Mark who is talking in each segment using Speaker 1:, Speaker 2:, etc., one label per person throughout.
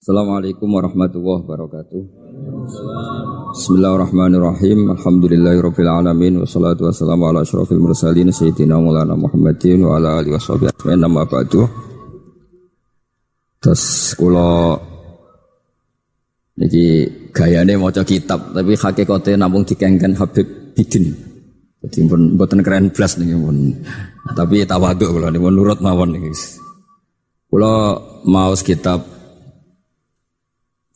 Speaker 1: Assalamualaikum warahmatullahi wabarakatuh. Bismillahirrahmanirrahim. Alhamdulillahirabbil alamin wassalatu wassalamu ala asyrofil mursalin sayyidina Maulana Muhammadin wa ala alihi washabihi ajmain. Amma ba'du. Terus kula niki gayane maca kitab tapi hakikate namung dikengken Habib Bidin. Jadi pun mboten keren blas niki pun. Tapi tawadhu kula niki nurut mawon niki. Kula maos kitab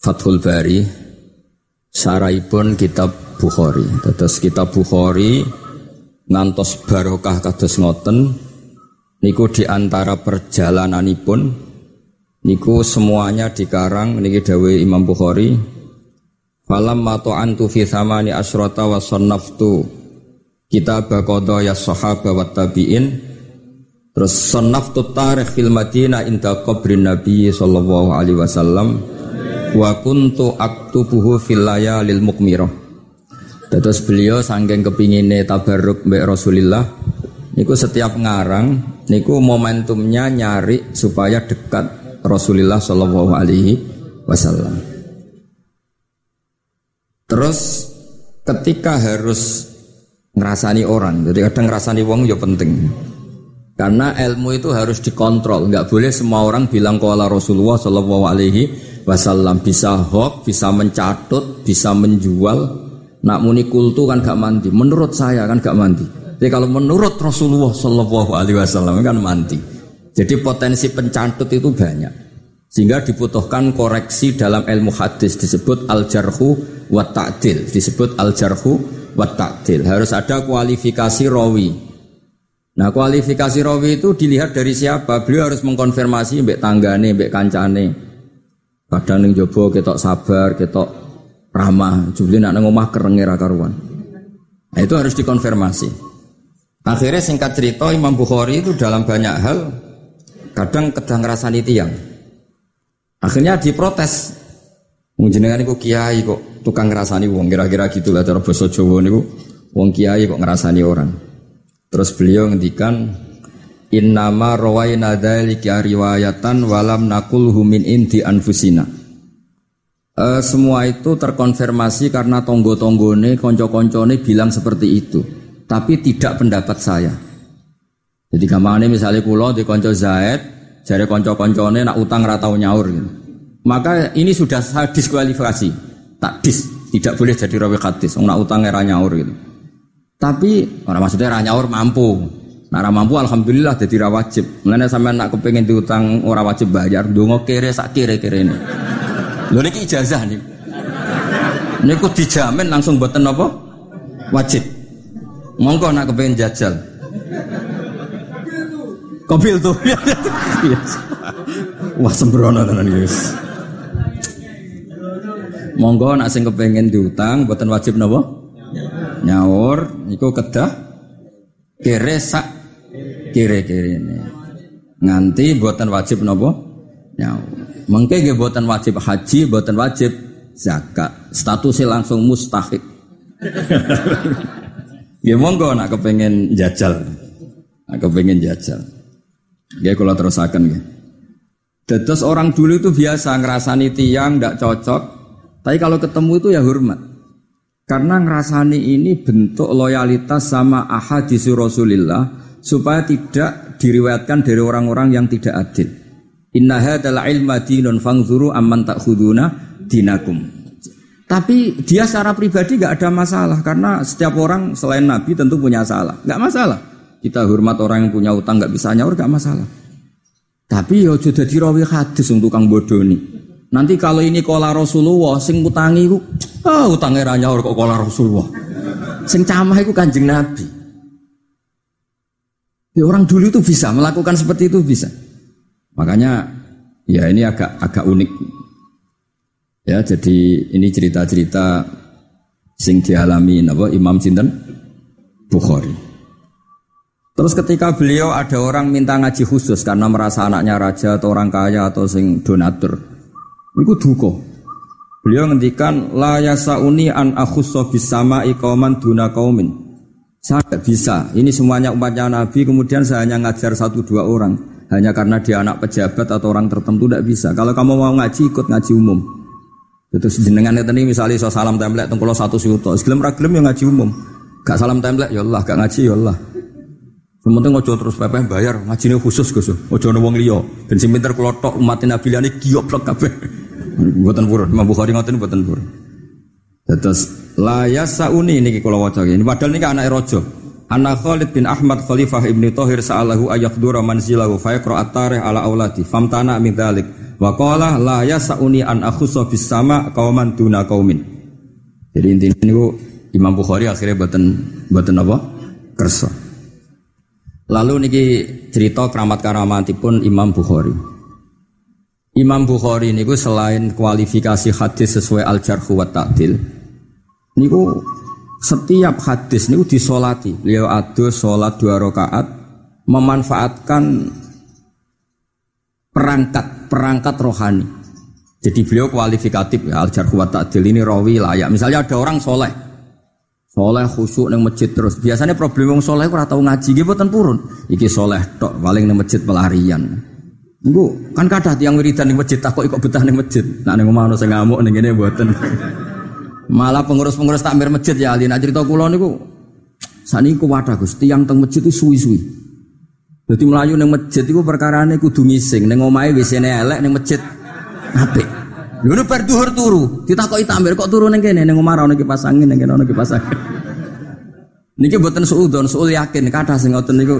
Speaker 1: Fathul Bari Saraipun kitab Bukhari. Terus kitab Bukhari Ngantos barokah kados ngoten Niku di antara perjalananipun Niku semuanya dikarang Niki dawe Imam Bukhari Falam mato'antu fi thamani asrota wa sonnaftu Kitab qadha ya sahaba wa tabi'in. Terus sonnaftu tarikh fil Madinah inda qabrin Nabi sallallahu alaihi wasallam wa kuntu aktubuhu fil layalil mukmirah Terus beliau sanggeng kepingine tabarruk mbek Rasulillah niku setiap ngarang niku momentumnya nyari supaya dekat Rasulullah Shallallahu alaihi wasallam. Terus ketika harus ngerasani orang, jadi kadang ngerasani wong ya penting. Karena ilmu itu harus dikontrol, nggak boleh semua orang bilang kalau Rasulullah Shallallahu Alaihi Wasallam bisa hoax, bisa mencatut, bisa menjual. Nak muni kultu kan gak mandi. Menurut saya kan gak mandi. Jadi kalau menurut Rasulullah Shallallahu Alaihi Wasallam kan mandi. Jadi potensi pencatut itu banyak. Sehingga dibutuhkan koreksi dalam ilmu hadis disebut al jarhu wa ta'dil, disebut al jarhu wa ta'dil. Harus ada kualifikasi rawi. Nah kualifikasi rawi itu dilihat dari siapa. Beliau harus mengkonfirmasi mbek tanggane, mbek kancane. Kadang ning jobo ketok sabar, ketok ramah. Juli nak nang omah kerenge karuan. Nah itu harus dikonfirmasi. Akhirnya singkat cerita Imam Bukhari itu dalam banyak hal kadang kedang ngerasani tiang. Akhirnya diprotes. Menjenengan niku kiai kok tukang ngerasani wong kira-kira gitulah cara basa Jawa niku wong kiai kok ngerasani orang. Terus beliau ngendikan Innama rawaina dzalika riwayatan walam nakul humin inti anfusina. E, semua itu terkonfirmasi karena tonggo-tonggone, konco-koncone bilang seperti itu. Tapi tidak pendapat saya. Jadi gamane misalnya kulo di konco Zaid, jari konco-koncone nak utang ratau nyaur gitu. Maka ini sudah saya diskualifikasi. Tak dis, tidak boleh jadi rawi hadis. Nak utang era nyaur gitu. Tapi orang maksudnya ranyaur mampu. Nah, mampu alhamdulillah jadi ra wajib. Mulane sampean nak kepengin diutang ora wajib bayar, donga kere sak kere-kere ini. Lho niki ijazah nih. Niku dijamin langsung buatan apa? Wajib. Monggo nak kepengin jajal. Kobil tuh. Wah sembrono tenan guys. Monggo nak sing kepengin diutang buatan wajib napa? nyaur iku kedah kere sak kere ini. Nganti buatan wajib nopo? Nyaur mengke nggih buatan wajib haji buatan wajib zakat. Statusnya langsung mustahik. Ya monggo nak kepengen jajal. Nak kepengen jajal. Ya kalau terusakan ya Terus orang dulu itu biasa ngerasani tiang tidak cocok, tapi kalau ketemu itu ya hormat. Karena ngerasani ini bentuk loyalitas sama ahadis Rasulullah supaya tidak diriwayatkan dari orang-orang yang tidak adil. Inna hadzal ilma dinun fangzuru amman ta'khuduna dinakum. Tapi dia secara pribadi gak ada masalah karena setiap orang selain Nabi tentu punya salah. Gak masalah. Kita hormat orang yang punya utang gak bisa nyaur gak masalah. Tapi ya sudah dirawi hadis untuk kang bodoh nih. Nanti kalau ini kola Rasulullah, sing utangi ku, ah oh, utangnya ranya kok kola Rasulullah. Sing camah itu kanjeng Nabi. Ya, orang dulu itu bisa melakukan seperti itu bisa. Makanya ya ini agak agak unik. Ya jadi ini cerita-cerita sing dialami apa Imam Sinten Bukhari. Terus ketika beliau ada orang minta ngaji khusus karena merasa anaknya raja atau orang kaya atau sing donatur, Iku duka. Beliau ngendikan la yasauni an akhussa bisama iqaman duna qaumin. Saya tidak bisa. Ini semuanya umatnya Nabi, kemudian saya hanya ngajar satu dua orang. hanya karena dia anak pejabat atau orang tertentu tidak bisa. Kalau kamu mau ngaji ikut ngaji umum. Terus jenengan nih misalnya so salam template tunggu satu siuto, segelem raglem yang ngaji umum. Gak salam template ya Allah, gak ngaji ya Allah. Sementing ojo terus pepe bayar ngaji ini khusus Gus. Ojo wong liya. Ben sing pinter kula tok umat Nabi liyane giyoplek kabeh. Mboten purun, Imam Bukhari mboten purun. Terus la yasauni niki kula waca ini padahal niki anake raja. Anna Khalid bin Ahmad Khalifah Ibnu Thahir sa'alahu ayaqdura manzilahu fa yaqra ala auladi famtana min dzalik wa qala la yasauni an akhussa bis sama qauman duna qaumin. Jadi intinya niku Imam Bukhari akhirnya boten boten apa? Kersa. Lalu niki cerita keramat karamatipun Imam Bukhari. Imam Bukhari niku selain kualifikasi hadis sesuai al-jarh wa ta'dil niku setiap hadis niku disolati. Beliau adu sholat dua rakaat memanfaatkan perangkat perangkat rohani. Jadi beliau kualifikatif ya al wa ta'dil ini rawi layak. Misalnya ada orang soleh, soleh khusyuk neng masjid terus. Biasanya problem orang soleh kurang tahu ngaji, gitu boten purun. Iki soleh tok paling neng masjid pelarian. Ibu kan kadang tiang wiridan neng masjid takut ikut betah neng masjid. Nah neng mana saya ngamuk neng ini buatan. Malah pengurus-pengurus takmir masjid ya alina cerita kula niku ku wadah Gus, tiang teng masjid itu suwi-suwi. Jadi melayu neng masjid itu ini kudu ngising, neng omai WC elek neng masjid apik. Lho bar duhur turu, ditakoki takmir kok turu neng kene neng omah ora ono kipas angin neng kene ono kipas angin. Niki mboten suudon, suul yakin kathah sing ngoten niku.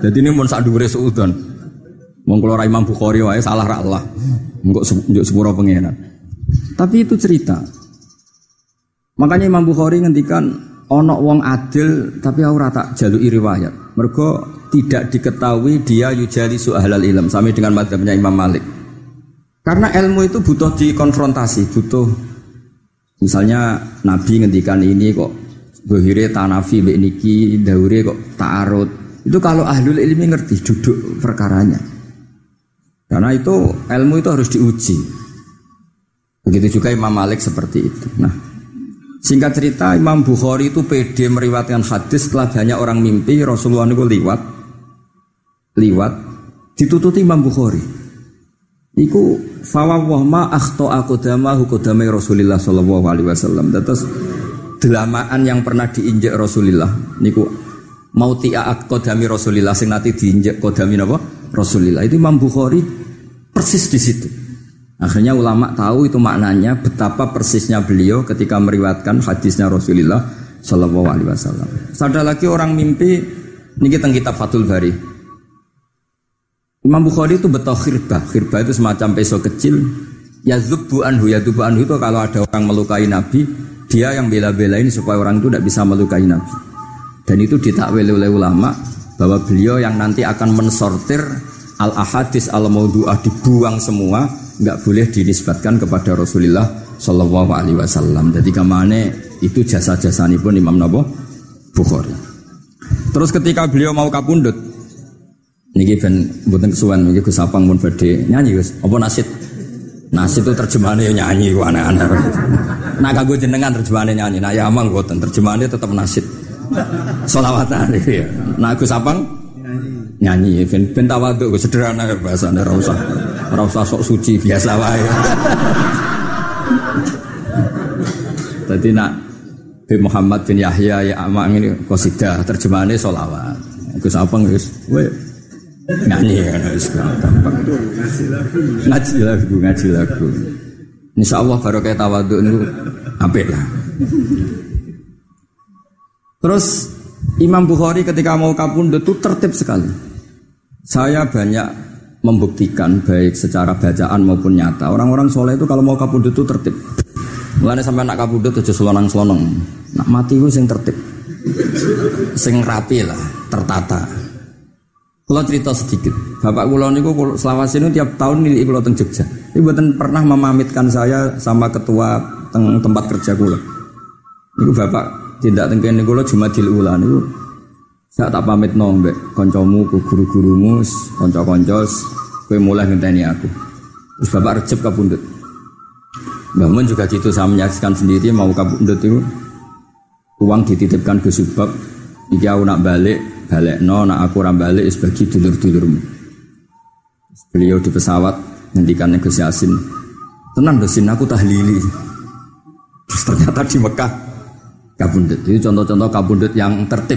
Speaker 1: Dadi ini mun sak dhuwure suudon. Wong kula Imam Bukhari wae salah ra Allah. Engko njuk sepuro pengenan. Tapi itu cerita. Makanya Imam Bukhari ngendikan ono wong adil tapi ora tak jalui riwayat. Mergo tidak diketahui dia yujali ahlal ilm sama dengan madhabnya Imam Malik. Karena ilmu itu butuh dikonfrontasi, butuh misalnya Nabi ngendikan ini kok Bahire tanafi mbek niki daure kok ta'arud. Itu kalau ahlul ilmi ngerti duduk perkaranya. Karena itu ilmu itu harus diuji. Begitu juga Imam Malik seperti itu. Nah, Singkat cerita Imam Bukhari itu pede meriwayatkan hadis setelah banyak orang mimpi Rasulullah itu liwat liwat ditututi Imam Bukhari. Iku fawwah ma akhto aku dama hukodame Rasulullah Shallallahu Alaihi Wasallam. Terus delamaan yang pernah diinjek Rasulullah niku mau tiak kodami Rasulullah sing nanti diinjek kodami apa Rasulullah itu Imam Bukhari persis di situ. Akhirnya ulama tahu itu maknanya betapa persisnya beliau ketika meriwatkan hadisnya Rasulullah Shallallahu Alaihi Wasallam. Ada lagi orang mimpi ini kita kitab Fathul Bari. Imam Bukhari itu betul khirbah. Khirbah itu semacam peso kecil. Ya zubu anhu, ya zubu anhu itu kalau ada orang melukai Nabi, dia yang bela-belain supaya orang itu tidak bisa melukai Nabi. Dan itu ditakwil oleh ulama bahwa beliau yang nanti akan mensortir al ahadis al maudu'ah dibuang semua nggak boleh dinisbatkan kepada Rasulullah Shallallahu Alaihi Wasallam. Jadi ke mana itu jasa-jasa ini pun Imam Nabo Bukhari. Terus ketika beliau mau kapundut, niki ben buatan kesuwan niki Gus Apang pun berde nyanyi Gus. Apa nasid? Nasid itu terjemahannya nyanyi aneh-aneh. Nah kagak jenengan terjemahannya nyanyi. Nah ya amang buatan terjemahannya tetap nasid. Solawatan ya. Nah Gus Apang nyanyi ben ben tawaduk sederhana bahasane ora usah ora usah sok suci biasa wae. Tadi nak bin Muhammad bin Yahya ya amak ini kosida terjemahannya solawat Gus apa Gus? Nyanyi kan gampang. Ngaji lagu ngaji lagu. Insya Allah baru kayak tawaduk itu apik lah. Terus Imam Bukhari ketika mau kapundut itu tertib sekali. Saya banyak membuktikan baik secara bacaan maupun nyata. Orang-orang soleh itu kalau mau kapundut itu tertib. Mulanya sampai nak kapundut itu selonang-selonang. Nak mati itu sing tertib. Sing rapi lah, tertata. Kalau cerita sedikit, bapak kulo niku selawas ini tiap tahun milih kulo teng Jogja. Ini buatan pernah memamitkan saya sama ketua teng tempat kerja kulo. Ini bapak tidak tengkene kula Jumadil Ula niku saya tak pamit nombek koncomu ku guru-gurumu konco-konco kowe mulai ngenteni aku terus bapak recep kabundut Bangun juga gitu saya menyaksikan sendiri mau kabundut itu uang dititipkan ke subak iki aku nak balik balik no nak aku ram balik sebagai dulur-dulurmu Beliau di pesawat ngendikan Yasin. Tenang dosin aku tahlili. Terus ternyata di Mekah kabundut. Itu contoh-contoh kabundut yang tertib,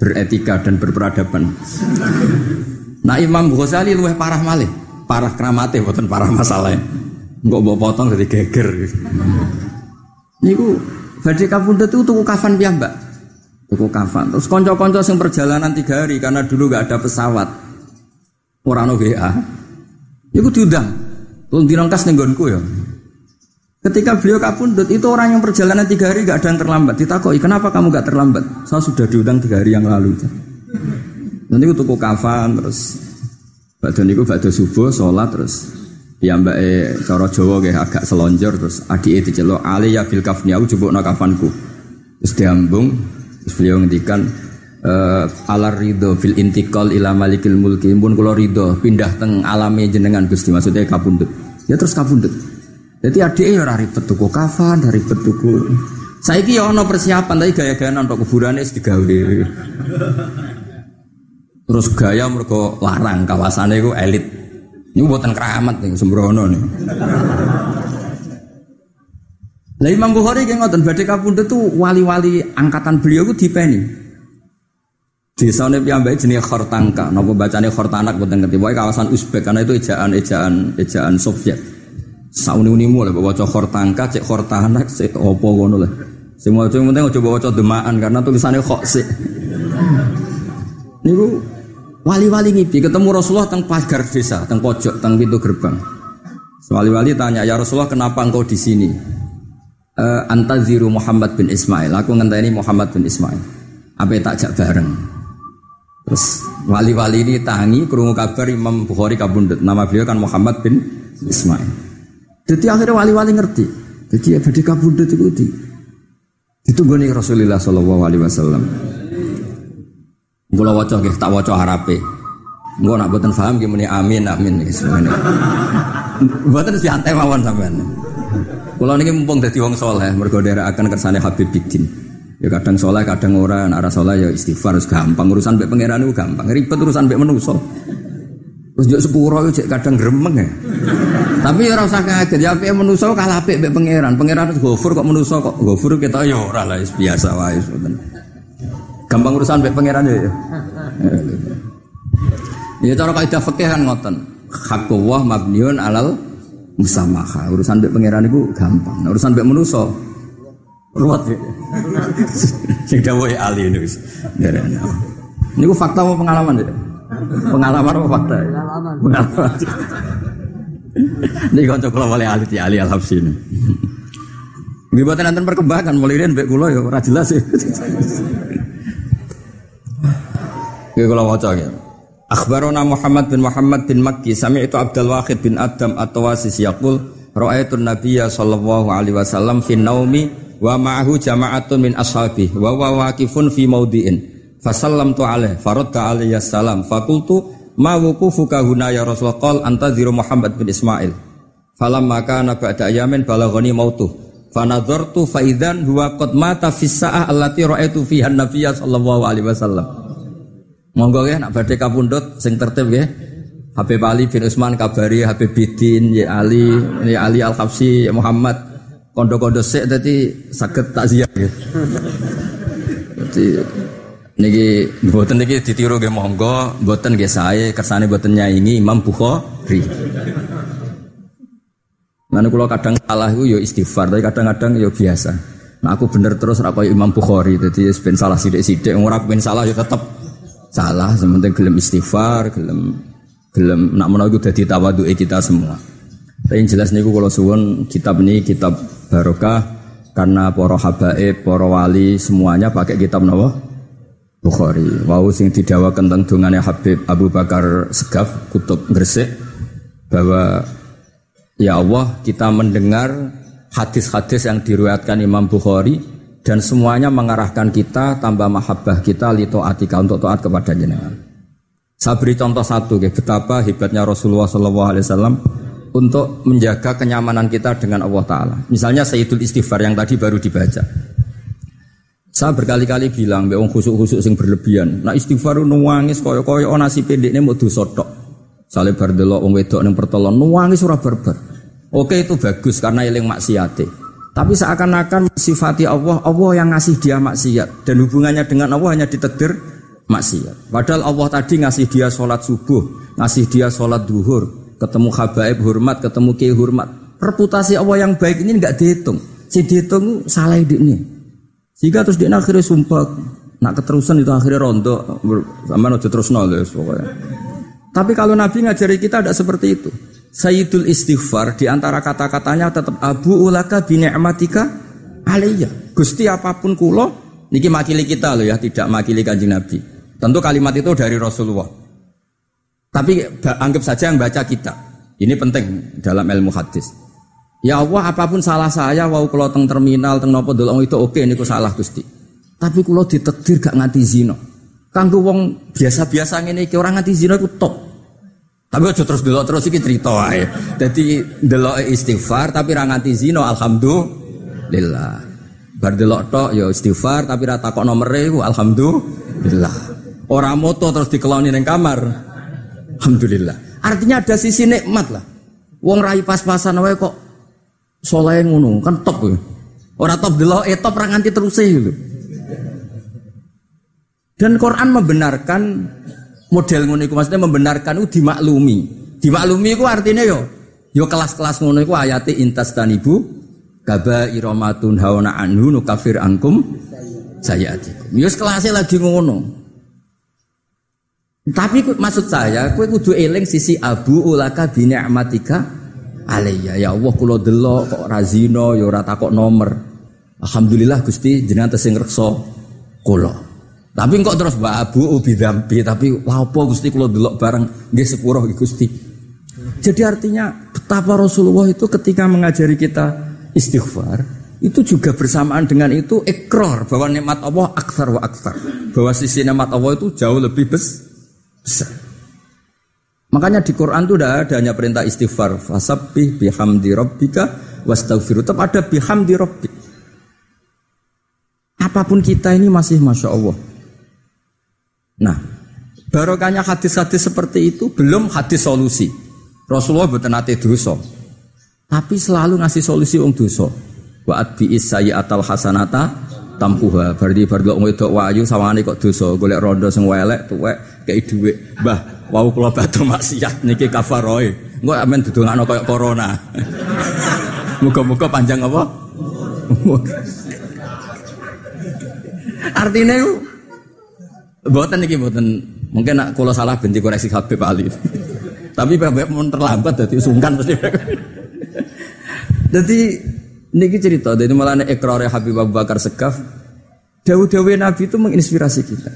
Speaker 1: beretika dan berperadaban. Nah Imam Ghazali luwih parah malih, parah keramate bukan parah masalahnya. Enggak bawa potong dari geger. Niku badhe kabundut itu tuku kafan mbak, Tuku kafan. Terus konco-konco yang perjalanan tiga hari karena dulu gak ada pesawat. Orang WA. Iku diundang. Tolong dirangkas nenggonku ya. Ketika beliau kapundut itu orang yang perjalanan tiga hari gak ada yang terlambat. Ditakoi kenapa kamu gak terlambat? Saya sudah diundang tiga hari yang lalu. Nanti aku tuku kafan terus Badon niku badhe subuh sholat terus ya mbak e cara Jawa kayak agak selonjor terus adik itu celok ali ya bil kafni aku coba kafanku terus diambung terus beliau ngendikan uh, alar ridho fil intikal ila malikil mulki pun kalau ridho pindah teng alami jenengan gusti maksudnya kapundut ya terus kapundut jadi adik ya ribet tuku kafan ribet tuku saya ya ono persiapan tapi gaya-gaya untuk kuburannya digawe terus gaya mereka larang kawasannya itu elit ini buatan keramat nih, sembrono nih. Lah Imam Bukhari yang ngotot badhe kapundhut tuh wali-wali angkatan beliau ku dipeni. Desane piyambake jenenge Khortangka, napa bacane Khortanak boten ngerti. Pokoke kawasan Uzbek karena itu ejaan-ejaan ejaan Soviet. Sauni-unimu lah baca Khortangka, cek Khortanak, cek opo ngono lah. Sing maca penting aja baca demaan karena tulisannya kok sik. Niku Wali-wali ngipi ketemu Rasulullah teng pagar desa, teng pojok, teng pintu gerbang. Wali-wali tanya, "Ya Rasulullah, kenapa engkau di sini?" E, Antaziru Muhammad bin Ismail. Aku ngenteni Muhammad bin Ismail. Apa tak jak bareng? Terus wali-wali ini tangi kerungu kabar Imam Bukhari kabundut. Nama beliau kan Muhammad bin Ismail. Jadi akhirnya wali-wali ngerti. Jadi ya badi kabundut itu di. Itu gue Rasulullah Shallallahu Alaihi Wasallam. Gula waca nggih tak waca harape. Engko nak boten paham nggih muni amin amin nggih semuanya. Boten santai mawon sampean. Kula niki mumpung dadi wong saleh mergo akan kersane Habib Bidin. Ya kadang soleh, kadang ora, nek ora soleh ya istighfar harus gampang. Urusan mbek pangeran itu gampang. Ribet urusan mbek manusa. Terus yo sepuro cek kadang gremeng ya. Tapi ya ora usah kaget, ya apike manusa kalah apik mbek pangeran. Pangeran gofur kok manusa kok gofur kita ya ora lah biasa wae Gampang urusan baik pangeran ya. Ya cara kaidah fikih kan ngoten. Hakullah mabniun alal musamaha. Urusan baik pangeran itu gampang. Nah, urusan baik manusa ruwet ya. Sing dawuhe ali ini. Ini ku fakta apa pengalaman ya? Pengalaman apa fakta? Pengalaman. Pengalaman. Ini kanca kula wali ali ali al-Habsi ini. Nggih boten nanten perkembangan mulai riyen mbek kula ya ora jelas ya. Oke kalau waca ya. Akhbarona Muhammad bin Muhammad bin Makki sami itu Abdul Wahid bin Adam atau Wasis yaqul ra'aitu Nabiyya sallallahu alaihi wasallam fi naumi wa ma'ahu jama'atun min ashabi wa wa waqifun fi maudhi'in fasallamtu alaihi faradda alayhi salam. Fakultu ma wuqufuka huna ya Rasulullah? Qal antaziru Muhammad bin Ismail. Falamma kana ba'da ayamin balaghani mautu fanadhartu fa idzan huwa qad mata fi sa'ah allati ra'aitu fiha an-nabiyya sallallahu alaihi wasallam. Monggo ya nak badhe kapundhut sing tertib ya. Habib Ali bin Utsman kabari Habib Bidin ya Ali ya Ali Al Habsi Muhammad. Kondo-kondo sik dadi saged takziah ya. Dadi niki mboten niki ditiru nggih monggo, mboten nggih sae kersane mboten nyaingi Imam Bukhari. Mana kalau kadang salah itu ya istighfar, tapi kadang-kadang ya biasa. Nah aku bener terus rakyat Imam Bukhari, jadi ben salah sidik-sidik, orang ben salah ya tetap salah sementing gelem istighfar gelem gelem nak menawa iku dadi tawaduke kita semua tapi yang jelas niku kalau suwun kitab ini kitab barokah karena para habaib, para wali semuanya pakai kitab nawa Bukhari. Wau sing didawakan tentang dungane Habib Abu Bakar Segaf kutub Gresik bahwa ya Allah kita mendengar hadis-hadis yang diriwayatkan Imam Bukhari dan semuanya mengarahkan kita tambah mahabbah kita lito atika untuk taat kepada jenengan. Saya beri contoh satu, ya, betapa hebatnya Rasulullah SAW untuk menjaga kenyamanan kita dengan Allah Taala. Misalnya Sayyidul Istighfar yang tadi baru dibaca. Saya berkali-kali bilang, be khusuk-khusuk sing berlebihan. Nah istighfar nuwangis koyo koyo nasi pendek ini mau dosa Saleh bar delok wong wedok ning pertolon nuwangi surah barbar. Oke itu bagus karena eling maksiate. Tapi seakan-akan sifati Allah, Allah yang ngasih dia maksiat dan hubungannya dengan Allah hanya ditedir maksiat. Padahal Allah tadi ngasih dia sholat subuh, ngasih dia sholat duhur, ketemu habaib hormat, ketemu kiai hormat. Reputasi Allah yang baik ini nggak dihitung. Si dihitung salah ini. Jika terus dia akhirnya sumpah, nak keterusan itu akhirnya rontok, sama nojo terus nol pokoknya. Tapi kalau Nabi ngajari kita tidak seperti itu. Sayyidul istighfar di antara kata-katanya tetap Abu ulaka bini'matika alaiya. Gusti apa pun kulo niki makili kita loh ya, tidak makili kanjeng Nabi. Tentu kalimat itu dari Rasulullah. Tapi anggap saja yang baca kita. Ini penting dalam ilmu hadis. Ya Allah apa pun salah saya wau kalau teng terminal teng nopo dolong itu oke niku salah Gusti. Tapi kalau ditetir gak nganti zino. Kanggo wong biasa-biasa ngene iki orang nganti zino itu top. Tapi aja terus delok terus iki cerita wae. Dadi delok istighfar tapi ra nganti zina alhamdulillah. Bar delok tok ya istighfar tapi ra takok nomere alhamdulillah. Ora moto terus dikeloni ning kamar. Alhamdulillah. Artinya ada sisi nikmat lah. Wong rai pas-pasan wae kok soleh ngono kan top ya. Ora top delok eh top ra nganti terus gitu. Dan Quran membenarkan model ngono iku maksudnya membenarkan itu dimaklumi. Dimaklumi itu artinya yo yo kelas-kelas ngono iku ayate intas tanibu kaba iromatun hawana anhu nukafir angkum sayatikum. Yo kelasnya lagi ngono. Tapi maksud saya, kue kudu eling sisi abu ulaka bini amatika alaiya. Ya Allah kulo delok kok razino yo rata kok nomor. Alhamdulillah Gusti jenengan tesing reksa kulo. Tapi kok terus mbak abu ubi dampi tapi lapo gusti kalau delok bareng nggih sepuro gusti. Jadi artinya betapa Rasulullah itu ketika mengajari kita istighfar itu juga bersamaan dengan itu ekor bahwa nikmat Allah aksar wa aksar bahwa sisi nikmat Allah itu jauh lebih besar. Makanya di Quran itu tidak ada hanya perintah istighfar fasabbih bihamdi rabbika wastaghfiru tetap ada bihamdi rabbik. Apa pun kita ini masih masya Allah Nah, barokahnya hadis-hadis seperti itu belum hadis solusi. Rasulullah bukan dosa. Tapi selalu ngasih solusi wong dosa. Wa adbi atal hasanata tampuha. Berarti bar wong wedok wayu sawane kok dosa, golek rondo sing welek tuwek kei dhuwit. Mbah, wau kula batu maksiat niki kafaroe. Engko amen didongakno koyo corona. Muga-muga panjang apa? Artinya Buatan nih buatan mungkin nak kalau salah benci koreksi Habib Ali. Tapi Habib mau terlambat jadi sungkan pasti. jadi niki cerita dari malah ekor Habib Abu Bakar Segaf. Dawu-dawu Nabi itu menginspirasi kita.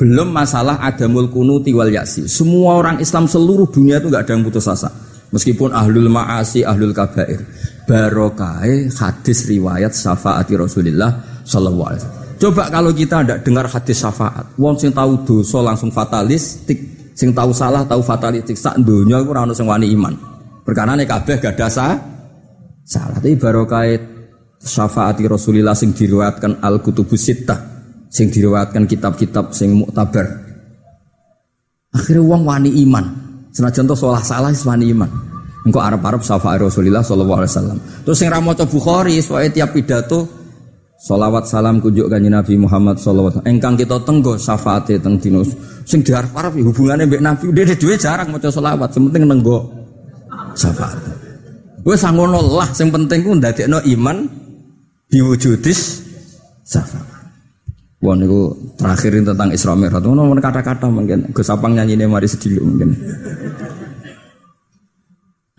Speaker 1: Belum masalah ada kunuti wal yasi. Semua orang Islam seluruh dunia itu nggak ada yang putus asa. Meskipun ahlul ma'asi, ahlul kabair. Barokai hadis riwayat syafaati Rasulullah sallallahu alaihi wasallam. Coba kalau kita tidak dengar hadis syafaat, wong sing tahu dosa langsung fatalistik, sing tahu salah tahu fatalistik, sak dunia itu orang wani iman. Perkara nih kabeh gak ada salah. Tapi kait syafaati Rasulullah sing diriwayatkan al kutubus sittah, sing diriwayatkan kitab-kitab sing muktabar. Akhirnya wong wani iman. Senajan to salah salah wani iman. Engkau Arab-Arab syafaat Rasulullah Shallallahu Alaihi Wasallam. Terus yang ramoto Bukhari, soalnya tiap pidato Salawat salam kunjuk kanji Nabi Muhammad sallallahu Engkang kita tenggo syafaate teng dinus. Sing diharap-harap hubungannya mbek Nabi dia dhewe jarang maca selawat, sementing nenggo syafaat. Gue sangono lah, sing penting ku ndadekno iman diwujudis syafaat. Wah niku terakhirin tentang Isra Mi'raj. Ono kata-kata mungkin Gus Sapang nyanyine mari sedilu mungkin.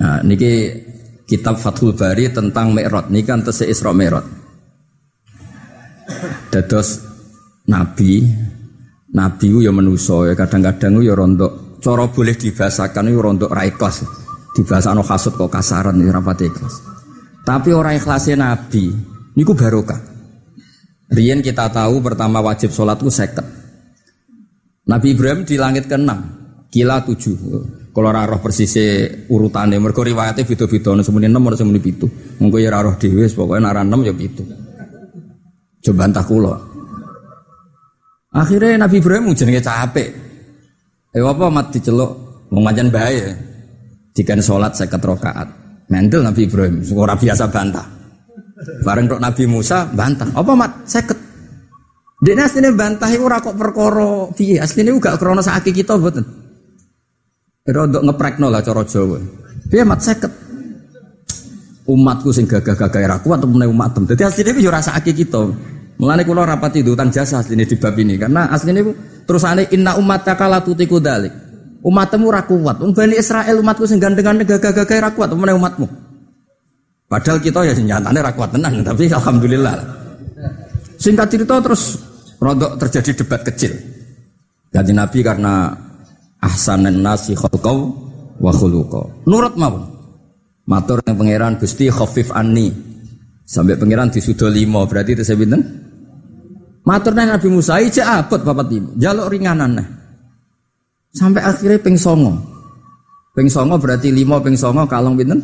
Speaker 1: Nah, niki kitab Fathul Bari tentang Mi'raj niki kan tesih Isra Mi'raj. Dados nabi, nabi ku ya menuso ya kadang-kadang ya rontok cara boleh dibahasakan itu rontok ra ikhlas. Dibahasano kasut kok kasaran ya rapat ikhlas. Tapi orang ikhlasnya nabi niku barokah. Rian kita tahu pertama wajib sholat itu seket. Nabi Ibrahim di langit ke-6, kila 7. Kalau roh persis urutannya, mereka riwayatnya beda-beda, semuanya 6 atau semuanya 7. Mungkin ya roh dewi, pokoknya nara 6 ya 7. Coba entah kulo. Akhirnya Nabi Ibrahim jenenge capek. Eh apa mati celok Mengajan bahaya. Jika sholat saya keterokaat. Mendel Nabi Ibrahim, orang biasa bantah. Bareng rok Nabi Musa bantah. Apa mat? Seket. Dia aslinya bantah itu rakok perkoro. Iya, aslinya juga krono sakit kita betul. Rodok ngeprekno lah coro Jawa. Dia mat seket. Umatku sing gagah-gagah ra kuat meneh umatem. Dadi asline iku yo rasa kita. Mulane kula rapati utang jasa asline di bab ini karena asline iku terusane inna ummataka la tutiku dalik. Umatmu ra kuat. Wong Bani Israel umatku sing gandengan gagah-gagah ra kuat meneh umatmu. Padahal kita ya nyatane ra kuat tenan, tapi alhamdulillah. Singkat cerita terus rodok terjadi debat kecil. Jadi Nabi karena ahsanan nasi khalqau wa. Nurut mawon. Matur yang pangeran Gusti khafif anni. Sampai pangeran disudo limo berarti itu saya. Matur Nabi Musa ija abot bapak ibu. Jaluk ringanan. Sampai akhirnya ping songo. Ping songo berarti limo ping songo kalong binten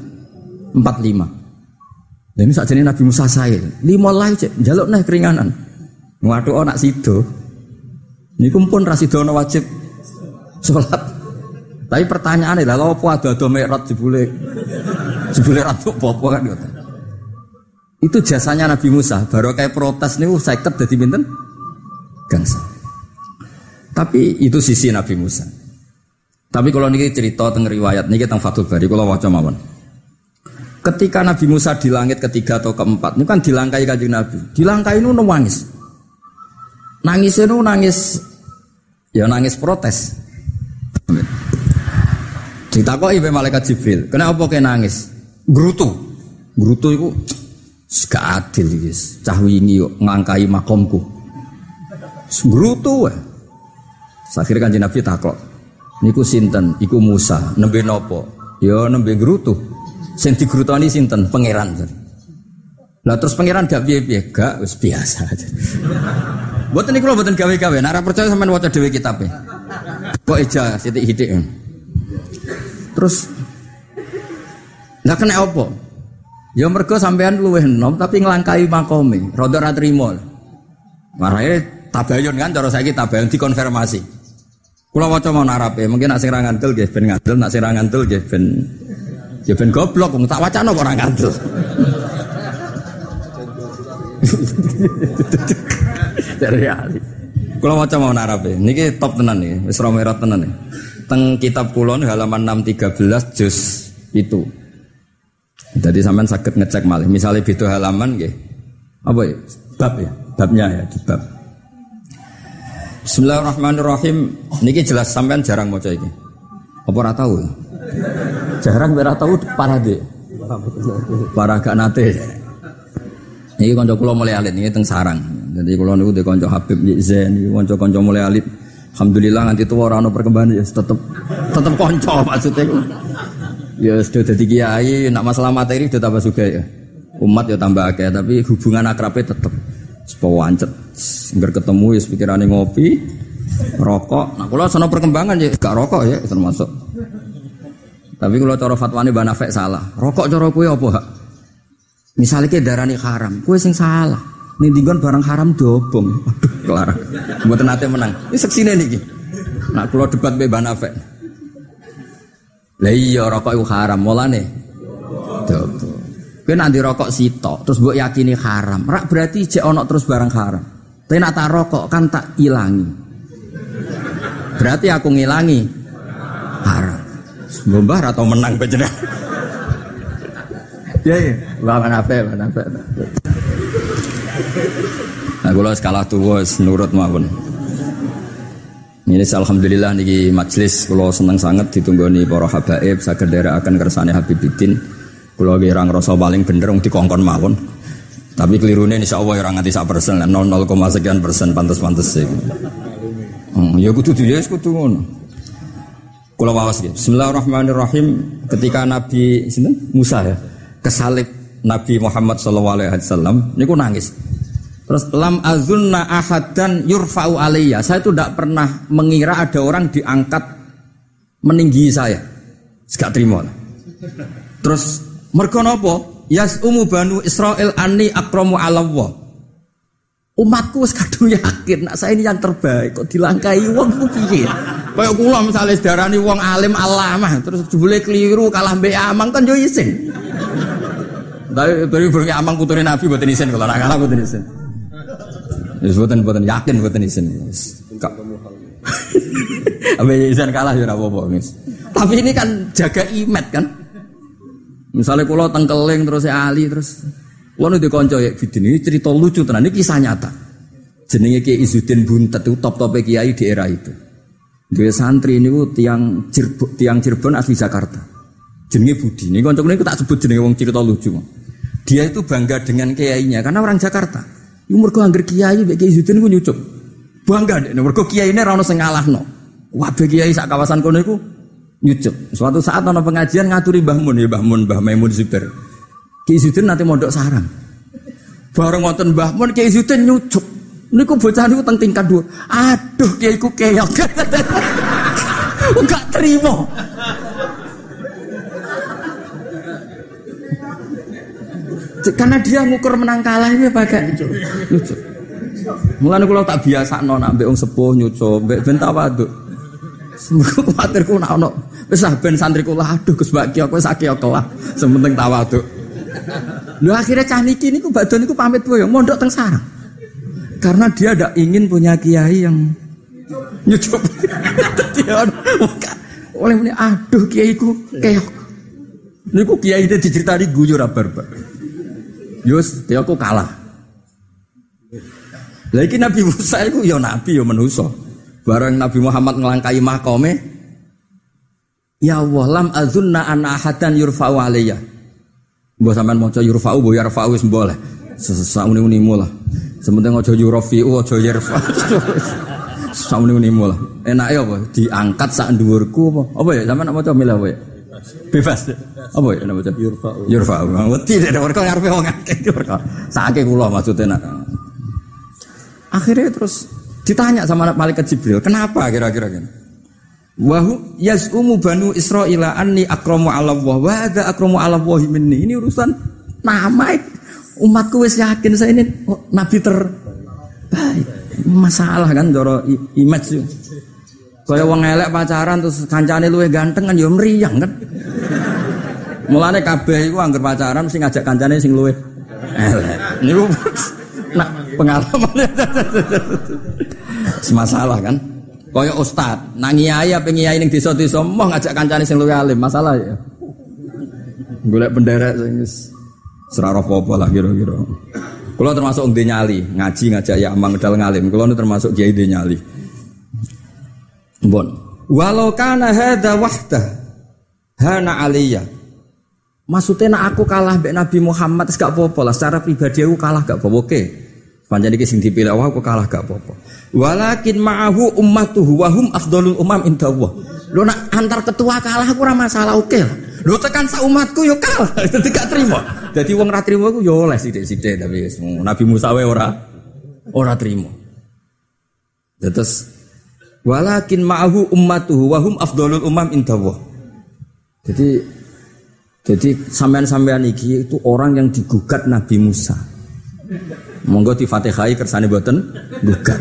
Speaker 1: empat lima. Dan ini Nabi Musa saya limo lah cek jaluk nah keringanan. Waduh anak sido. Ini kumpul rasidono wajib sholat. Tapi pertanyaannya lah, lo apa ada ada merot jebule, jebule ratu popo kan gitu. Itu jasanya Nabi Musa. Baru kayak protes nih, saya ket jadi binten gangsa. Tapi itu sisi Nabi Musa. Tapi kalau ini cerita tentang riwayat ini tentang Fathul Bari, kalau wajah mawon. Ketika Nabi Musa di langit ketiga atau keempat, ini kan dilangkai kajian Nabi. Dilangkai itu nangis. Nangis itu nangis, ya nangis protes. Ditakoki ibu malaikat Jibril, kenapa kau nangis? Grutu. Grutu itu gak adil guys. Cah yuk ngangkai makomku. Grutu wae. Akhirnya kan Nabi takok. Niku sinten, iku Musa, nembe nopo? Ya nembe grutu. Sing digrutoni sinten? Pangeran. Lah terus pangeran gak piye-piye, gak wis biasa aja. Buat ini kalau buatan gawe-gawe, nara percaya sama waca dewi kitabnya. Kok eja sitik hidik. Terus nggak kena apa? Ya mergo sampean luweh enom tapi ngelangkai makome, rada ra trimo. Marahe tabayun kan cara saiki tabayun dikonfirmasi. Kula waca mau narape, mungkin nak sing ra ngandel nggih ben nak sing ra ngandel nggih goblok wong tak wacana kok ora ngandel. Dari ali. Kula waca mau narape, niki top tenan nih, wis romerot tenan nih teng kitab kulon halaman 613 juz itu. Jadi sampean sakit ngecek malih. Misalnya itu halaman nggih. Apa ya? Bab ya, babnya ya di bab. Bismillahirrahmanirrahim. Niki jelas sampean jarang maca iki. Apa ora tahu? Jarang ora tahu para de. Para gak nate. Ini kanca kula mulai alit ini teng sarang. Jadi kula niku de kanca Habib Zain, kanca-kanca mulai alit Alhamdulillah nanti tua orang perkembangan ya tetap tetap konco maksudnya. Ya sudah jadi kiai, nak masalah materi sudah tambah juga ya. Umat ya tambah akeh, tapi hubungan akrabnya tetap sepawancet. Nggak ketemu ya pikirannya ngopi, rokok. Nah kalau sana perkembangan ya gak rokok ya termasuk. Tapi kalau cara fatwanya banafek salah. Rokok cara kue apa? Misalnya ke darani haram, kue sing salah. Nindingan barang haram dobong. Aduh, kelar. Buat nanti menang. Ini seksine nih. Nak keluar debat be Banafek. Lah iya rokok itu haram mulane. Dobong. Kowe nanti rokok sitok terus mbok yakini haram. Rak berarti cek ono terus barang haram. Tapi nak tak rokok kan tak ilangi. Berarti aku ngilangi haram. Mbah atau menang bener. Ya ya, mana apa, mana apa. Nah, kalau skala tua nurut maupun. Ini alhamdulillah niki majelis kalau senang sangat ditunggu nih para habaib sagedera akan kersane Habibiddin. Kalau orang rasa paling bener di dikongkon mawon. Tapi kelirune insya Allah orang nganti sak persen, 0, sekian persen pantas-pantas sih. Hmm, ya kudu dia kudu ngono. Kula wawas gitu. Bismillahirrahmanirrahim. Ketika Nabi Musa ya kesalib Nabi Muhammad SAW ini ku nangis. Terus lam azunna dan yurfa'u alaiya. Saya itu tidak pernah mengira ada orang diangkat meninggi saya. Gak terima. Terus mergo napa? Yas umu banu Israel ani akramu Allah. Umatku wis kadung yakin, nak saya ini yang terbaik kok dilangkai wong ku piye? Kayak kula misalnya sedarani wong alim alamah terus jebule keliru kalah mbek amang kan yo isin. Tapi dari berarti amang putune Nabi mboten isin kalau nak kalah mboten isin. Wis yakin mboten isin. Ambe isin kalah ya ora apa-apa, Tapi ini kan jaga imet kan. Misalnya kalau tengkeling terus Ali terus Wong di konco ya Bidin ini cerita lucu tenan ini kisah nyata. Jenenge Kiai Izzuddin Buntet itu top-top kiai di era itu. Dia santri ini tiang Cirebon, tiang Cirebon asli Jakarta. Jenenge Budi. Ini konco ini tak sebut jenenge wong cerita lucu. Dia itu bangga dengan kiainya karena orang Jakarta. Iku mergo angger kiai mek Kiai Izzuddin ku nyucup. Bangga deh, mergo kiai ini rano sing ngalahno. Wah, kiai sak kawasan kono iku nyucup. Suatu saat ana pengajian ngaturi Mbah Mun ya Mbah Mun Mbah Maimun Zubair. Izzuddin nanti mondok sarang. Bareng wonten Mbah Mun Kiai Izzuddin nyucup. Niku bocah niku teng tingkat dua. Aduh, kiai ku keok. Enggak terima. Karena dia ngukur menang kalah ini pakai lucu. Mulane kula tak biasa non ambek wong sepuh nyuco, mbek ben tawaduk. Semoga kuatir ku nak ono wis ben santri kula aduh Gus Baki aku wis akeh kelah. Sementing tawaduk. Lho akhirnya cah niki niku badhe niku pamit boyo mondok teng sarang. Karena dia tidak ingin punya kiai yang nyucup. oleh ini aduh kiaiku keok. Niku kiai itu diceritani guyu ra barbar. Yus, dia aku kalah. Lagi Nabi Musa itu ya nabi ya manusia. Barang Nabi Muhammad ngelangkai makome, Ya Allah, lam azunna an ahadan yurfa'u alaiya. Mbah sampean maca yurfa'u, mbah yarfa'u wis boleh. Sesauni-unimu lah. Sementing aja yurafi'u aja yarfa. Sauni-unimu lah. Enake apa? Diangkat sak dhuwurku apa? Apa ya sampean maca milah apa ya? Bebas. Apa ya nama maca? Yurfa'u. Yurfa'u. Wedi nek mergo ngarepe wong akeh mergo. Sake kula maksudnya nak. Akhirnya terus ditanya sama malaikat Jibril, kenapa kira-kira kan? Wahu yaz'umu banu Israila anni akramu ala Allah wa hadza akramu ala Allah minni. Ini urusan nama Umatku wis yakin saya ini oh, nabi terbaik. Masalah kan doro image yo. Kaya wong elek pacaran terus kancane luwe ganteng kan yo meriang kan. Mulane kabeh iku anggar pacaran mesti ngajak kancane sing luwe elek. Niku nak pengalaman. Semasalah kan. Kaya ustad, nang kiai apa kiai ning desa-desa mau ngajak kancane sing luwe alim, masalah ya. Golek bendera sing Serah apa lah kira-kira. Kalau termasuk ide nyali, ngaji ngajak ya amang dal ngalim. Ini termasuk kiai nyali. Bon. Walau kana hada wahdah hana aliyah. Maksudnya nak aku kalah mbek Nabi Muhammad gak apa-apa lah. Secara pribadi aku kalah gak apa-apa. Panjang iki sing dipilih aku kalah gak apa-apa. Walakin ma'ahu ummatuhu wa hum umam inda Allah. Lo nak antar ketua kalah aku ora masalah oke lah. Lo tekan sak umatku yo kalah. Dadi gak terima. Jadi wong ra trimo iku yo oleh sithik-sithik tapi Nabi Musa ora ora trimo. Terus walakin ma'ahu ummatuhu wa hum umam indallah. Jadi jadi sampean-sampean iki itu orang yang digugat Nabi Musa. Monggo di Fatihai kersane boten gugat.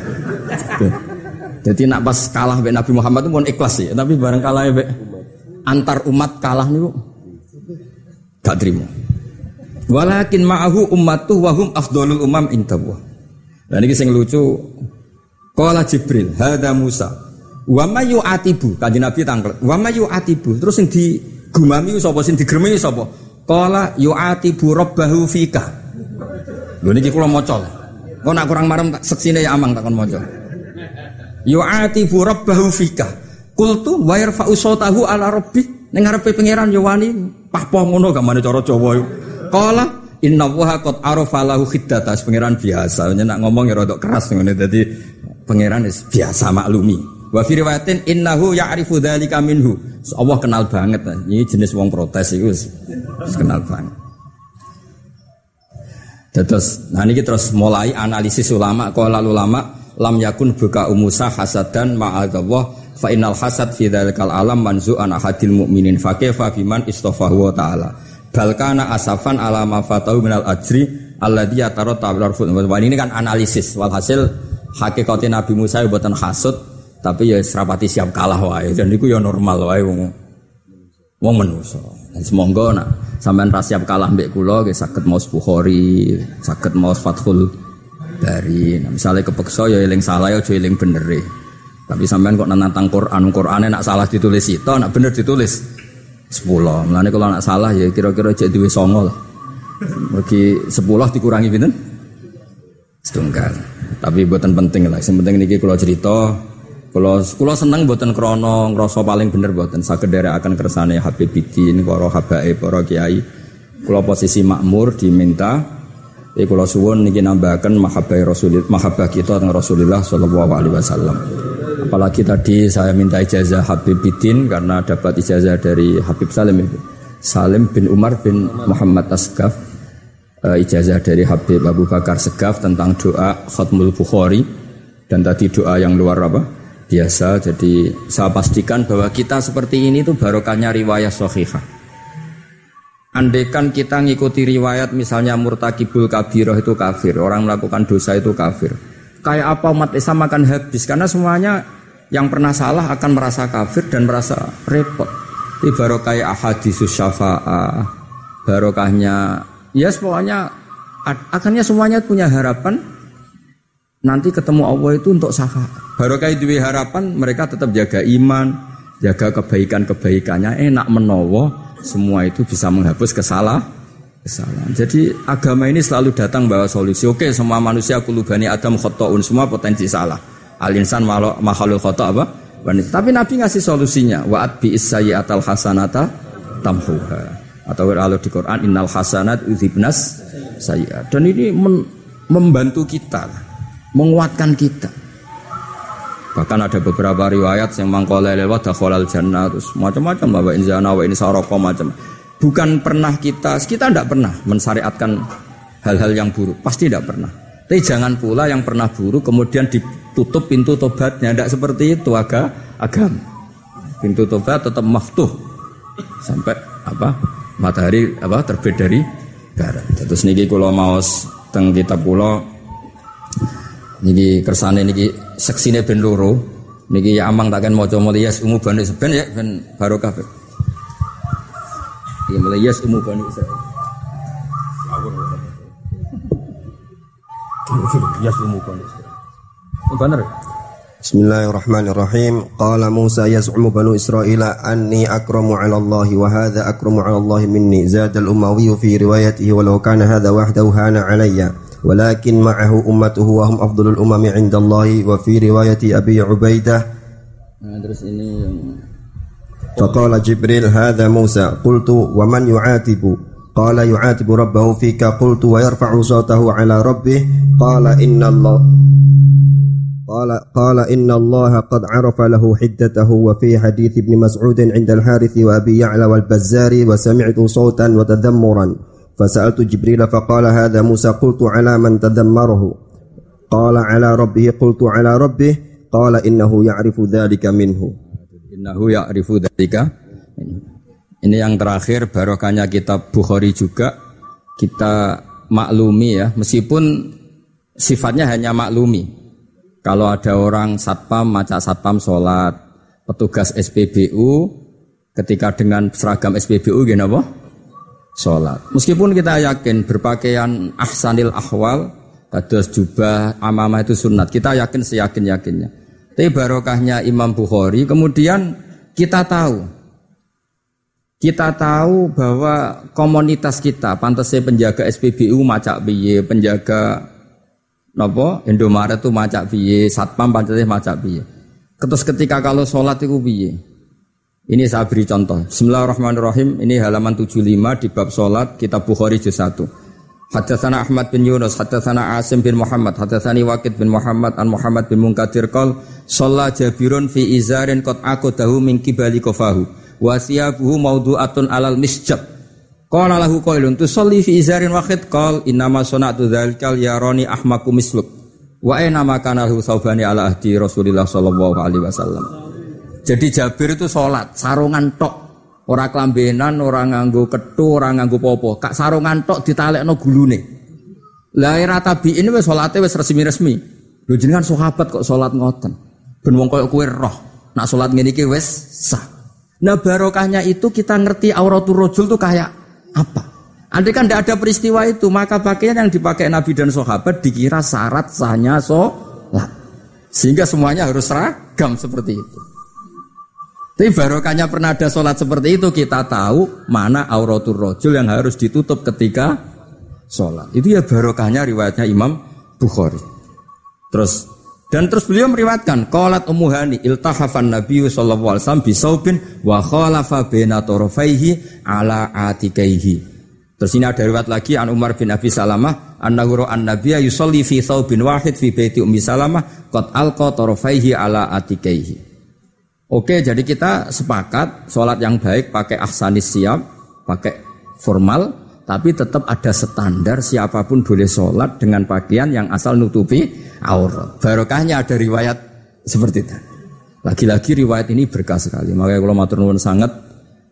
Speaker 1: Jadi nak pas kalah be Nabi Muhammad itu pun ikhlas sih, tapi bareng kalah be antar umat kalah nih gak terima. Walakin ma'ahu ummatu wahum afdolul umam intabwa. Dan ini sing lucu. Kala Jibril, hada Musa. Wa mayu atibu, kanjeng Nabi tangkel. Wa mayu atibu. Terus sing digumami sapa sing digremi sapa? Kala atibu rabbahu fika. Lho niki kula maca. Kok nak kurang marem tak seksine ya amang takon maca. atibu rabbahu fika. Kultu wa yarfa'u sautahu ala rabbi ning ngarepe pangeran yo wani pahpoh ngono gamane cara Jawa yo. Kala inna waha kot arafa lahu khiddata pangeran biasa. Nak ngomong ya rada keras ngene dadi pangeran biasa maklumi. Wa fi riwayatin innahu ya'rifu dzalika minhu. Allah kenal banget. Ini jenis wong protes itu kenal banget. Terus, nah ini terus mulai analisis ulama. Kalau lalu ulama lam yakun buka umusa hasadan ma'adallah fa innal hasad fi dzalikal alam manzu an ahadil mu'minin fa kaifa biman istafahu wa ta'ala balkana asafan ala mafatahu minal ajri alladhi yataro ta'alar Wah ini kan analisis walhasil hakikatnya Nabi Musa buatan hasud Tapi ya serapati siap kalah wae. Dan itu ya normal wae wong wong menungso. Dan semoga nak sampean ra siap kalah mbek kula nggih saged maos Bukhari, saged maos Fathul Bari. Nah, misalnya kepeksa ya eling salah ya aja eling bener e. Tapi sampean kok nantang Quran, Qurane nak salah ditulis itu, nak bener ditulis sepuluh. Mulane kalau nak salah ya kira-kira jadi duwe songo lah. Bagi sepuluh dikurangi pinten? Setunggal. Tapi buatan penting lah. Yang penting niki kalau cerita kalau kalau seneng buatan krono ngerasa paling bener buatan sakedere akan kersane Habib Bidin, para habae, para kiai. Kalau posisi makmur diminta, eh kalau suwun niki nambahkan mahabbah Rasulillah, mahabbah kita dengan Rasulullah Shallallahu Alaihi Wasallam. Apalagi tadi saya minta ijazah Habib Bidin karena dapat ijazah dari Habib Salim Salim bin Umar bin Muhammad Asgaf. Ijazah dari Habib Abu Bakar Segaf tentang doa Khatmul Bukhari. Dan tadi doa yang luar apa biasa. Jadi saya pastikan bahwa kita seperti ini tuh barokahnya riwayat sahihah. Andaikan kita ngikuti riwayat misalnya murtakibul kabiroh itu kafir, orang melakukan dosa itu kafir. Kayak apa umat Islam akan habis karena semuanya yang pernah salah akan merasa kafir dan merasa repot. Ini barokah ahadisus syafa'ah, barokahnya ya yes, pokoknya akhirnya semuanya punya harapan nanti ketemu Allah itu untuk syafaat. Barokah itu harapan mereka tetap jaga iman, jaga kebaikan-kebaikannya, enak menowo, semua itu bisa menghapus kesalah, kesalahan. Jadi agama ini selalu datang bawa solusi. Oke, semua manusia kulubani Adam khotoun, semua potensi salah. Al-insan makhluk khoto apa? Tapi Nabi ngasih solusinya. Wa'at bi atal hasanata tamhuha. Atau kalau di Quran innal hasanat uzibnas sayyi'at. Dan ini membantu kita menguatkan kita. Bahkan ada beberapa riwayat yang mangkole lewat dakhalal jannah terus macam-macam bahwa ini zana ini saroko macam. Bukan pernah kita, kita tidak pernah mensyariatkan hal-hal yang buruk, pasti tidak pernah. Tapi jangan pula yang pernah buruk kemudian ditutup pintu tobatnya, tidak seperti itu agak agam. Pintu tobat tetap maftuh sampai apa matahari apa terbit dari barat. Terus niki kalau mau teng kitab pulau Niki kersane niki seksine ben loro. Niki ya amang takkan maca muliyas umu bani seben ya ben barokah. Iki muliyas umu bani Israil.
Speaker 2: Yas umu bani Israil. Bener. Bismillahirrahmanirrahim. Qala Musa yaz'umu banu Israil anni akramu 'ala Allah wa hadha akramu 'ala Allah minni. Zada al-Umawi fi riwayatihi walau kana hadha wahdahu hana 'alayya. ولكن معه أمته وهم أفضل الأمم عند الله. وفي رواية أبي عبيدة فقال جبريل هذا موسى قلت ومن يعاتب؟ قال يعاتب ربه فيك. قلت ويرفع صوته على ربه. قال إن الله قال قال إن الله قد عرف له حدته. وفي حديث ابن مسعود عند الحارث وأبي يعلى والبزار وسمعت صوتا وتذمرا. فسألت جبريل فقال هذا موسى قلت على من تذمره قال على ربه قلت على ربه قال إنه يعرف ذلك منه
Speaker 1: إنه يعرف ذلك ini yang terakhir barokahnya kitab Bukhari juga kita maklumi ya meskipun sifatnya hanya maklumi kalau ada orang satpam maca satpam sholat petugas SPBU ketika dengan seragam SPBU gini apa Sholat. Meskipun kita yakin berpakaian ahsanil ahwal, kados jubah, amamah itu sunat. Kita yakin seyakin-yakinnya. Tapi barokahnya Imam Bukhari, kemudian kita tahu. Kita tahu bahwa komunitas kita, pantasnya penjaga SPBU macak biye, penjaga nopo Indomaret itu macak biye, satpam pantasnya macak biye. Terus ketika kalau sholat itu biye, ini saya beri contoh. Bismillahirrahmanirrahim. Ini halaman 75 di bab solat kitab Bukhari juz 1. Hadatsana Ahmad bin Yunus, hadatsana Asim bin Muhammad, hadatsani Waqid bin Muhammad an Muhammad bin Munkadir qol shalla Jabirun fi izarin qad aqadahu min kibali kofahu wa siyabuhu mawdu'atun alal misjab. Qala lahu qailun tusalli fi izarin wahid qal innama sana'tu dzalikal yarani ahmaku misluk. Wa aina ma kana lahu saubani ala ahdi Rasulillah sallallahu alaihi wasallam. Jadi Jabir itu sholat, sarungan tok. Orang kelambenan, orang nganggu ketu, orang nganggu popo. Kak sarungan tok no gulune. Lah era tabi ini wes sholatnya wes resmi-resmi. Lu jenengan sahabat kok sholat ngoten. Ben wong koyo roh, nak salat ngene iki wis sah. Nah barokahnya itu kita ngerti auratul rojul tuh kayak apa? Andai kan tidak ada peristiwa itu, maka pakaian yang dipakai Nabi dan sahabat dikira syarat sahnya sholat. Sehingga semuanya harus seragam seperti itu. Tapi barokahnya pernah ada sholat seperti itu, kita tahu mana auratul rojul yang harus ditutup ketika sholat. Itu ya barokahnya riwayatnya Imam Bukhari. Terus dan terus beliau meriwayatkan qalat ummu hani iltahafan nabi sallallahu alaihi wasallam bisaubin wa khalafa baina tarafaihi ala atikaihi. Terus ini ada riwayat lagi an Umar bin Abi Salamah annahu an nabiyya yusalli fi thawbin wahid fi baiti ummi Salamah qad alqa tarafaihi ala atikaihi. Oke, jadi kita sepakat sholat yang baik pakai ahsanis siap, pakai formal, tapi tetap ada standar siapa pun boleh sholat dengan pakaian yang asal nutupi aurat. Barokahnya ada riwayat seperti itu. Lagi-lagi riwayat ini berkah sekali. Makanya kalau matur sangat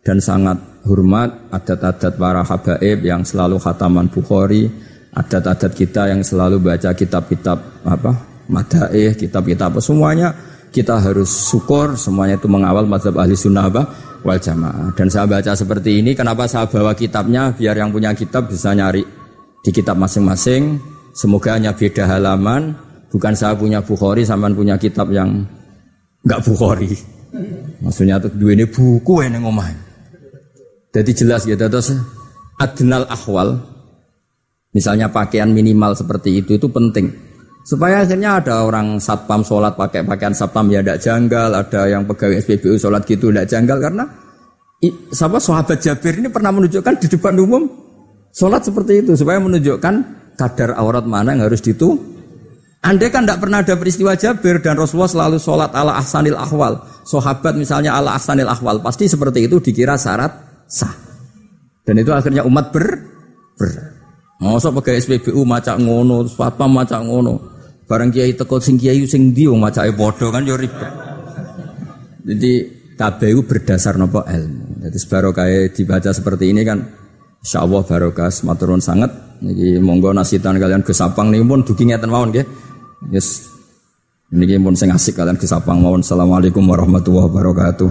Speaker 1: dan sangat hormat adat-adat para habaib yang selalu khataman Bukhari, adat-adat kita yang selalu baca kitab-kitab apa madaih, kitab-kitab semuanya kita harus syukur semuanya itu mengawal mazhab ahli sunnah apa wal jamaah. Dan saya baca seperti ini, kenapa saya bawa kitabnya? Biar yang punya kitab bisa nyari di kitab masing-masing. Semoga hanya beda halaman. Bukan saya punya Bukhari, sama punya kitab yang nggak Bukhari. Maksudnya tuh dua ini buku yang ngomong. Jadi jelas gitu terus adnal ahwal. Misalnya pakaian minimal seperti itu itu penting. Supaya akhirnya ada orang satpam sholat pakai pakaian satpam ya tidak janggal, ada yang pegawai SPBU sholat gitu tidak janggal karena sama sahabat Jabir ini pernah menunjukkan di depan umum sholat seperti itu supaya menunjukkan kadar aurat mana yang harus ditu. Andai kan tidak pernah ada peristiwa Jabir dan Rasulullah selalu sholat ala ahsanil ahwal. Sahabat misalnya ala ahsanil ahwal pasti seperti itu dikira syarat sah. Dan itu akhirnya umat ber ber. Masa pakai SPBU macak ngono, satpam macak ngono. Barang kiai teko sing kiai sing ndi wong macake padha kan yo ribet. Jadi KBU berdasar nopo ilmu. Jadi barokah dibaca seperti ini kan insya Allah barokah maturun sangat. Jadi monggo nasitan kalian kesapang nih pun duki ngeten mawon nggih. Yes. Niki pun sing asik kalian kesapang mawon. Assalamualaikum warahmatullahi wabarakatuh.